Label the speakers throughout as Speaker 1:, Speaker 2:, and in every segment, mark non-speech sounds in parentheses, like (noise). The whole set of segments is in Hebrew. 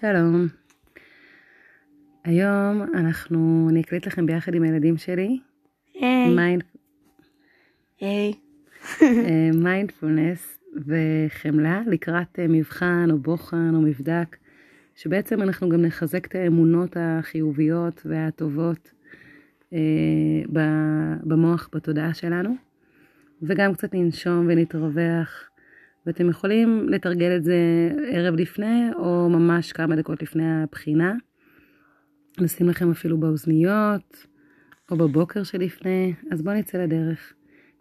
Speaker 1: שלום. היום אנחנו, אני אקליט לכם ביחד עם הילדים שלי,
Speaker 2: היי. היי.
Speaker 1: אה, מיינדפולנס וחמלה לקראת אה, מבחן או בוחן או מבדק, שבעצם אנחנו גם נחזק את האמונות החיוביות והטובות אה, במוח, בתודעה שלנו, וגם קצת ננשום ונתרווח. ואתם יכולים לתרגל את זה ערב לפני או ממש כמה דקות לפני הבחינה. נשים לכם אפילו באוזניות או בבוקר שלפני, אז בואו נצא לדרך.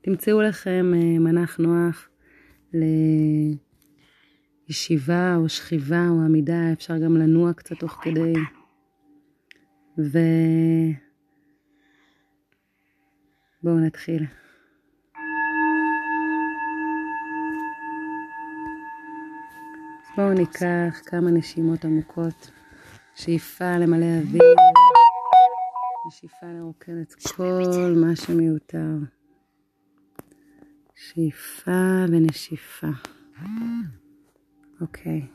Speaker 1: תמצאו לכם אה, מנח נוח לישיבה או שכיבה או עמידה, אפשר גם לנוע קצת תוך כדי. ו... בואו נתחיל. בואו ניקח כמה נשימות עמוקות. שאיפה למלא אוויר, ושאיפה לרוקן את כל מה שמיותר. שאיפה ונשיפה. אוקיי.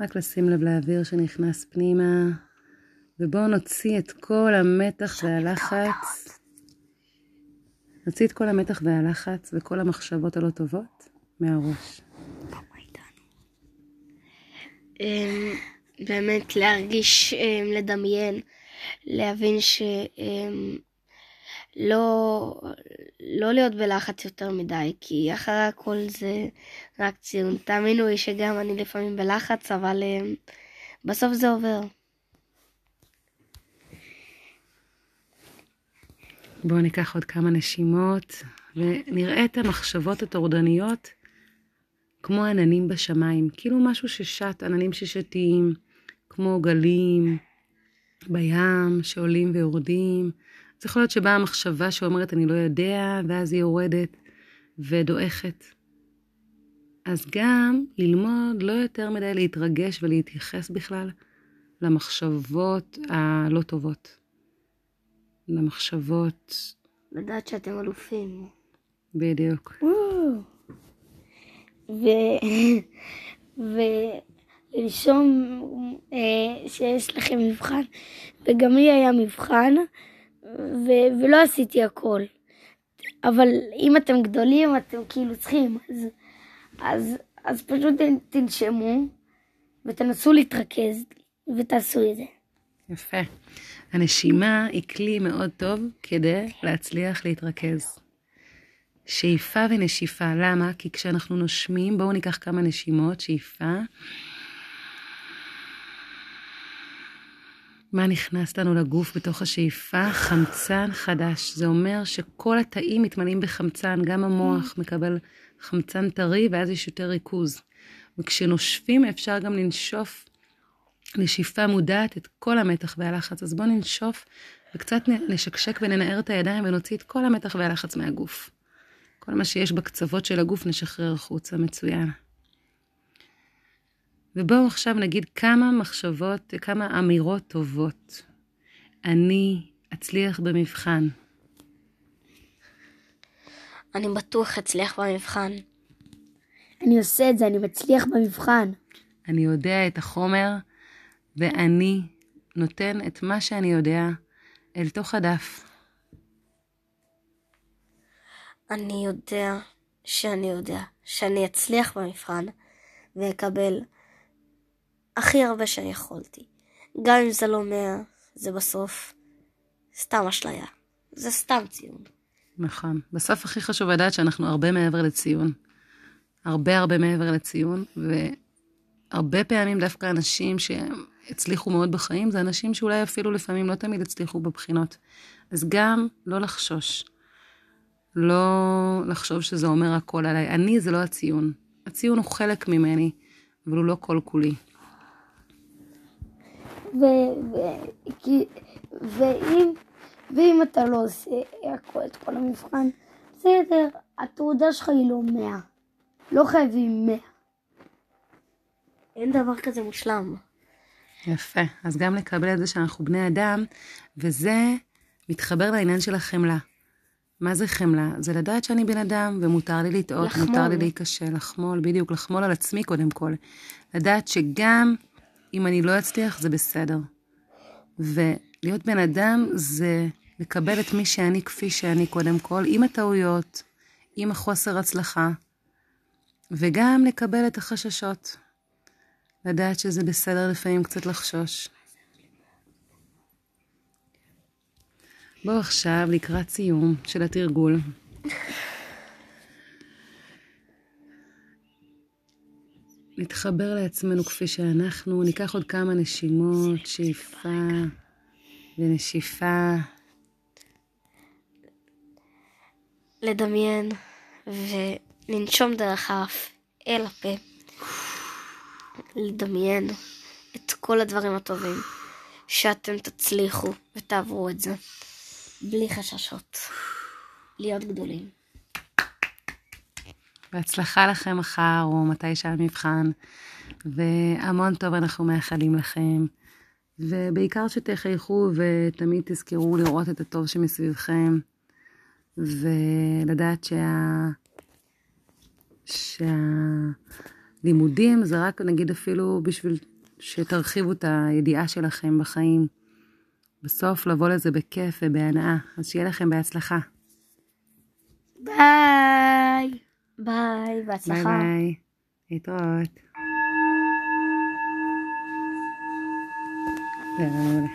Speaker 1: רק לשים לב לאוויר שנכנס פנימה, ובואו נוציא את כל המתח והלחץ. נוציא את כל המתח והלחץ וכל המחשבות הלא טובות מהראש.
Speaker 2: אמ, באמת להרגיש, אמ, לדמיין, להבין ש... אמ, לא, להיות בלחץ יותר מדי, כי אחרי הכל זה רק ציון. תאמינו לי שגם אני לפעמים בלחץ, אבל בסוף זה עובר.
Speaker 1: בואו ניקח עוד כמה נשימות ונראה את המחשבות הטורדניות כמו עננים בשמיים, כאילו משהו ששט, עננים ששתים, כמו גלים בים שעולים ויורדים. זה יכול להיות שבאה המחשבה שאומרת אני לא יודע, ואז היא יורדת ודועכת. אז גם ללמוד לא יותר מדי להתרגש ולהתייחס בכלל למחשבות הלא טובות. למחשבות,
Speaker 2: לדעת שאתם אלופים.
Speaker 1: בדיוק.
Speaker 2: ו... (laughs) ולרשום אה, שיש לכם מבחן, וגם לי היה מבחן, ו... ולא עשיתי הכל. אבל אם אתם גדולים, אתם כאילו צריכים, אז, אז, אז פשוט תנשמו, ותנסו להתרכז, ותעשו את זה.
Speaker 1: יפה. הנשימה היא כלי מאוד טוב כדי להצליח להתרכז. שאיפה ונשיפה, למה? כי כשאנחנו נושמים, בואו ניקח כמה נשימות, שאיפה. מה נכנס לנו לגוף בתוך השאיפה? חמצן חדש. זה אומר שכל התאים מתמלאים בחמצן, גם המוח מקבל חמצן טרי ואז יש יותר ריכוז. וכשנושפים אפשר גם לנשוף נשיפה מודעת את כל המתח והלחץ. אז בואו ננשוף וקצת נשקשק וננער את הידיים ונוציא את כל המתח והלחץ מהגוף. כל מה שיש בקצוות של הגוף נשחרר החוצה, מצוין. ובואו עכשיו נגיד כמה מחשבות, כמה אמירות טובות. אני אצליח במבחן.
Speaker 2: אני בטוח אצליח במבחן. אני עושה את זה, אני מצליח במבחן.
Speaker 1: אני יודע את החומר, ואני נותן את מה שאני יודע אל תוך הדף.
Speaker 2: אני יודע שאני יודע שאני אצליח במבחן ואקבל הכי הרבה שיכולתי. גם אם זה לא מאה, זה בסוף סתם אשליה. זה סתם ציון.
Speaker 1: נכון. בסוף הכי חשוב לדעת שאנחנו הרבה מעבר לציון. הרבה הרבה מעבר לציון, והרבה פעמים דווקא אנשים שהצליחו מאוד בחיים, זה אנשים שאולי אפילו לפעמים לא תמיד הצליחו בבחינות. אז גם לא לחשוש. לא לחשוב שזה אומר הכל עליי. אני זה לא הציון. הציון הוא חלק ממני, אבל הוא לא כל כולי.
Speaker 2: ו- ו- כי- ואם, ואם אתה לא עושה הכל- את כל המבחן, בסדר, התעודה שלך היא לא מאה. לא חייבים מאה. אין דבר כזה מושלם.
Speaker 1: יפה. אז גם לקבל את זה שאנחנו בני אדם, וזה מתחבר לעניין של החמלה. מה זה חמלה? זה לדעת שאני בן אדם, ומותר לי לטעות,
Speaker 2: לחמול.
Speaker 1: מותר לי להיכשל, לחמול, בדיוק, לחמול על עצמי קודם כל. לדעת שגם אם אני לא אצליח, זה בסדר. ולהיות בן אדם זה לקבל את מי שאני כפי שאני קודם כל, עם הטעויות, עם החוסר הצלחה, וגם לקבל את החששות. לדעת שזה בסדר לפעמים קצת לחשוש. בואו עכשיו לקראת סיום של התרגול. נתחבר לעצמנו כפי שאנחנו, ניקח עוד כמה נשימות, שאיפה ונשיפה.
Speaker 2: לדמיין ולנשום דרך האף אל הפה. לדמיין את כל הדברים הטובים, שאתם תצליחו ותעברו את זה, בלי חששות. להיות גדולים.
Speaker 1: בהצלחה לכם מחר או מתי שהמבחן, והמון טוב אנחנו מאחלים לכם. ובעיקר שתחייכו ותמיד תזכרו לראות את הטוב שמסביבכם, ולדעת שה... שהלימודים זה רק נגיד אפילו בשביל שתרחיבו את הידיעה שלכם בחיים. בסוף לבוא לזה בכיף ובהנאה. אז שיהיה לכם בהצלחה.
Speaker 2: ביי. ביי, בהצלחה.
Speaker 1: ביי ביי. להתראות. מעולה.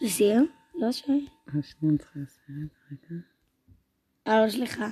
Speaker 2: לסיים? לא שם.
Speaker 1: שנייה צריכה לסיים רגע.
Speaker 2: אה, לא, סליחה.